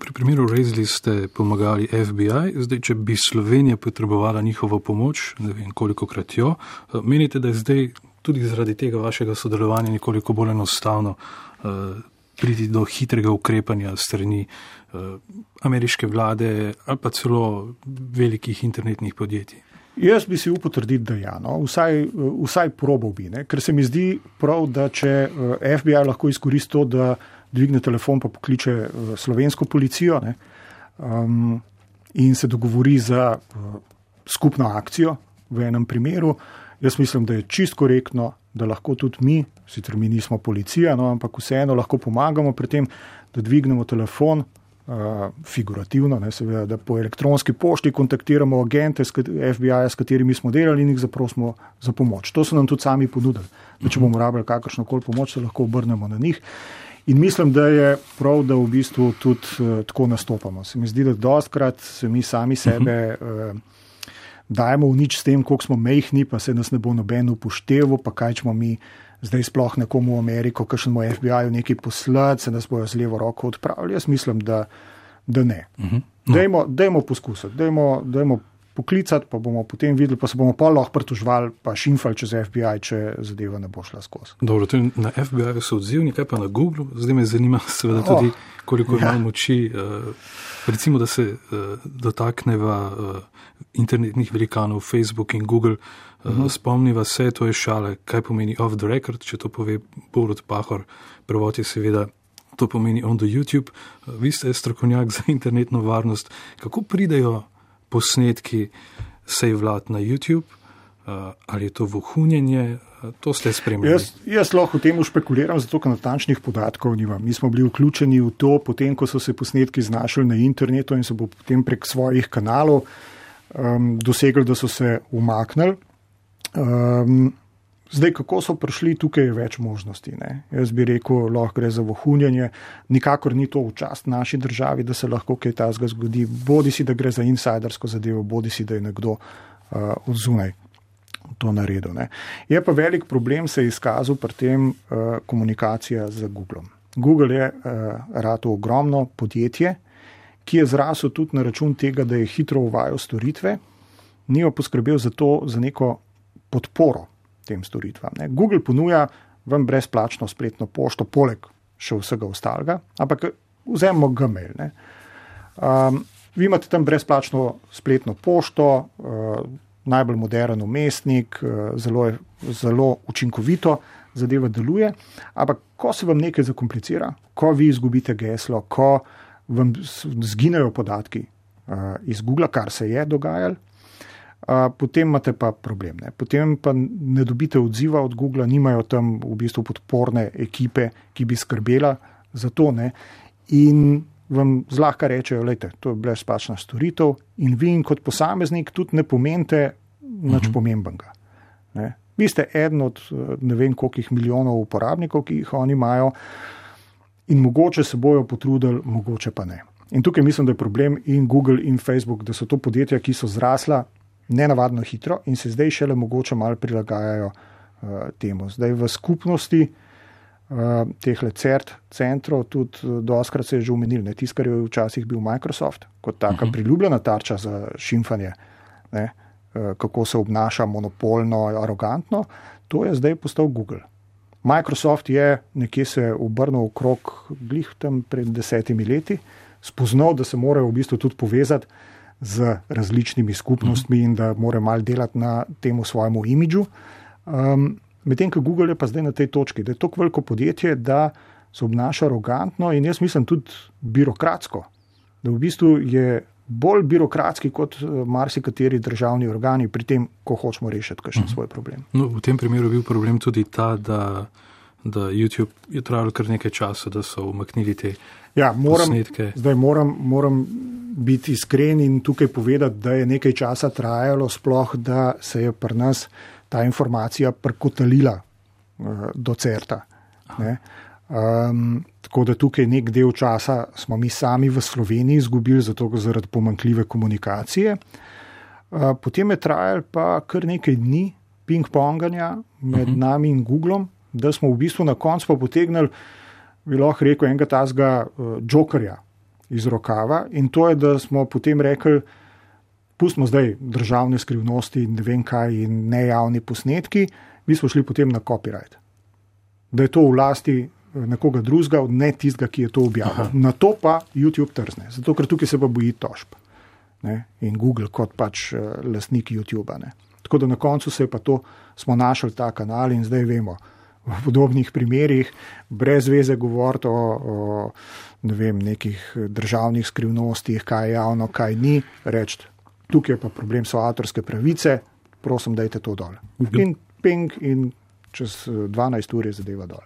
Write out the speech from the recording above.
Pri primeru Razli ste pomagali FBI, zdaj, če bi Slovenija potrebovala njihovo pomoč, ne vem koliko krat jo, menite, da je zdaj tudi zaradi tega vašega sodelovanja nekoliko bolj enostavno uh, priti do hitrega ukrepanja strani uh, ameriške vlade ali pa celo velikih internetnih podjetij. Jaz bi si upal trditi, da ja, no. vsaj, vsaj probal bi, ne? ker se mi zdi prav, da če eh, FBI lahko izkoristi to, da dvigne telefon pa pokliče slovensko policijo ne? Um, in se dogovori za uh, skupno akcijo v enem primeru, Jaz mislim, da je čist korektno, da lahko tudi mi, sicer mi nismo policija, no, ampak vseeno lahko pomagamo pri tem, da dvignemo telefon, uh, figurativno, ne, seveda, da po elektronski pošti kontaktiramo agente FBI, s katerimi smo delali in jih zaprosimo za pomoč. To so nam tudi sami ponudili. Če bomo rabili kakršno koli pomoč, se lahko obrnemo na njih. In mislim, da je prav, da v bistvu tudi uh, tako nastopamo. Se mi zdi, da dostkrat se mi sami sebe. Uh, dajemo v nič s tem, koliko smo mehni, pa se nas ne bo noben upošteval, pa kaj smo mi zdaj sploh nekomu v Ameriko, kakšnemu FBI-ju nekaj poslati, se nas bojo z levo roko odpravili. Jaz mislim, da, da ne. Uh -huh. no. dajmo, dajmo poskusiti, dajmo, dajmo poklicati, pa bomo potem videli, pa se bomo pa lahko pritožvali, pa šimfali čez FBI, če zadeva ne bo šla skozi. Dobro, na FBI so odzivni, kaj pa na Google, zdaj me zanima, seveda tudi, oh, koliko ja. ima moči. Uh, recimo, da se uh, dotakneva. Uh, internetnih velikanov, Facebook in Google. Uh -huh. Spomniva se, to je šale, kaj pomeni off the record, če to pove Borod Pahor. Prvot je seveda, to pomeni on the YouTube. Vi ste strokovnjak za internetno varnost. Kako pridejo posnetki sej vlad na YouTube? Uh, ali je to vohunjenje, to ste spremljali? Jaz, jaz lahko v tem špekuliram, zato ker natančnih podatkov nimam. Mi smo bili vključeni v to, potem ko so se posnetki znašli na internetu in so potem prek svojih kanalov um, dosegli, da so se umaknili. Um, zdaj, kako so prišli, tukaj je več možnosti. Ne? Jaz bi rekel, lahko gre za vohunjanje, nikakor ni to v čast naši državi, da se lahko kaj takega zgodi. Bodi si, da gre za insidersko zadevo, bodi si, da je nekdo uh, od zunaj. To naredil. Ne. Je pa velik problem se je izkazal pri tem uh, komunikacija z Googlom. Google je uh, rado ogromno podjetje, ki je zrasel tudi na račun tega, da je hitro uvajal storitve, ni pa poskrbel za to, za neko podporo tem storitvam. Ne. Google ponuja vam brezplačno spletno pošto, poleg še vsega ostalega, ampak vzemimo Gmail. Um, vi imate tam brezplačno spletno pošto, uh, najbolj moderen umestnik, uh, zelo, zelo učinkovito. Zadeva deluje, ampak ko se vam nekaj zakomplicira, ko vi izgubite geslo, ko vam zginejo podatki uh, iz Google, kar se je dogajalo, potem imate pa problem. Ne. Potem pa ne dobite odziva od Google, nimajo tam v bistvu podporne ekipe, ki bi skrbela za to. Ne. In vam zlahka rečejo, da to je brezplačna storitev, in vi, in kot posameznik, tudi ne pomenite nič uh mhm. -huh. pomembnega. Ne. Vi ste eden od ne vem koliko milijonov uporabnikov, ki jih oni imajo in mogoče se bojo potrudili, mogoče pa ne. In tukaj mislim, da je problem in Google in Facebook, da so to podjetja, ki so zrasla nenavadno hitro in se zdaj šele mogoče malo prilagajajo uh, temu. Zdaj v skupnosti uh, teh CERT centrov tudi uh, doskrat se je že umenil, ne tisto, kar je včasih bil Microsoft, kot taka uh mhm. -huh. priljubljena tarča za šimfanje, ne, uh, kako se obnaša monopolno, arogantno, to je zdaj postal Google. Microsoft je nekje se obrnil okrog glih tam pred desetimi leti, spoznal, da se morajo v bistvu tudi povezati z različnimi skupnostmi in da mora mal delati na tem svojemu imidžu. Um, Medtem ko Google je pa zdaj na tej točki, da je to veliko podjetje, da se obnaša arogantno in jaz mislim tudi birokratsko, da v bistvu je bolj birokratski kot eh, marsikateri državni organi pri tem, ko hočemo rešiti kakšen. -huh. svoj problem. No, v tem primeru je bil problem tudi ta, da, da YouTube je trajalo kar nekaj časa, da so umaknili te. Ja, moram, zdaj moram, moram biti iskren in tukaj povedati, da je nekaj časa trajalo, sploh da se je pri nas ta informacija prkotalila uh, do certa. Um, tako da tukaj nek del časa smo mi sami v Sloveniji izgubili, zato zaradi pomankljive komunikacije. Uh, potem je trajalo pa kar nekaj dni ping-ponganja med uh mhm. -huh. nami in Googlom, da smo v bistvu na koncu potegnili, bi lahko rekel, enega tazga uh, jokerja, iz rokava in to je, da smo potem rekli, pustimo zdaj državne skrivnosti in ne vem kaj in nejavni posnetki, mi smo šli potem na copyright. Da je to v lasti eh, nekoga drugega, ne tistega, ki je to objavil. Aha. Na to pa YouTube trzne, zato ker tukaj se pa boji tožb. Ne? In Google kot pač uh, lastnik YouTube. Ne? Tako da na koncu se je pa to, smo našli ta kanal in zdaj vemo, v podobnih primerih, brez veze govoriti o, o ne vem, nekih državnih skrivnostih, kaj je javno, kaj ni, reči, tukaj je pa problem so avtorske pravice, prosim, dajte to dol. In ping in čez 12 ur je zadeva dol.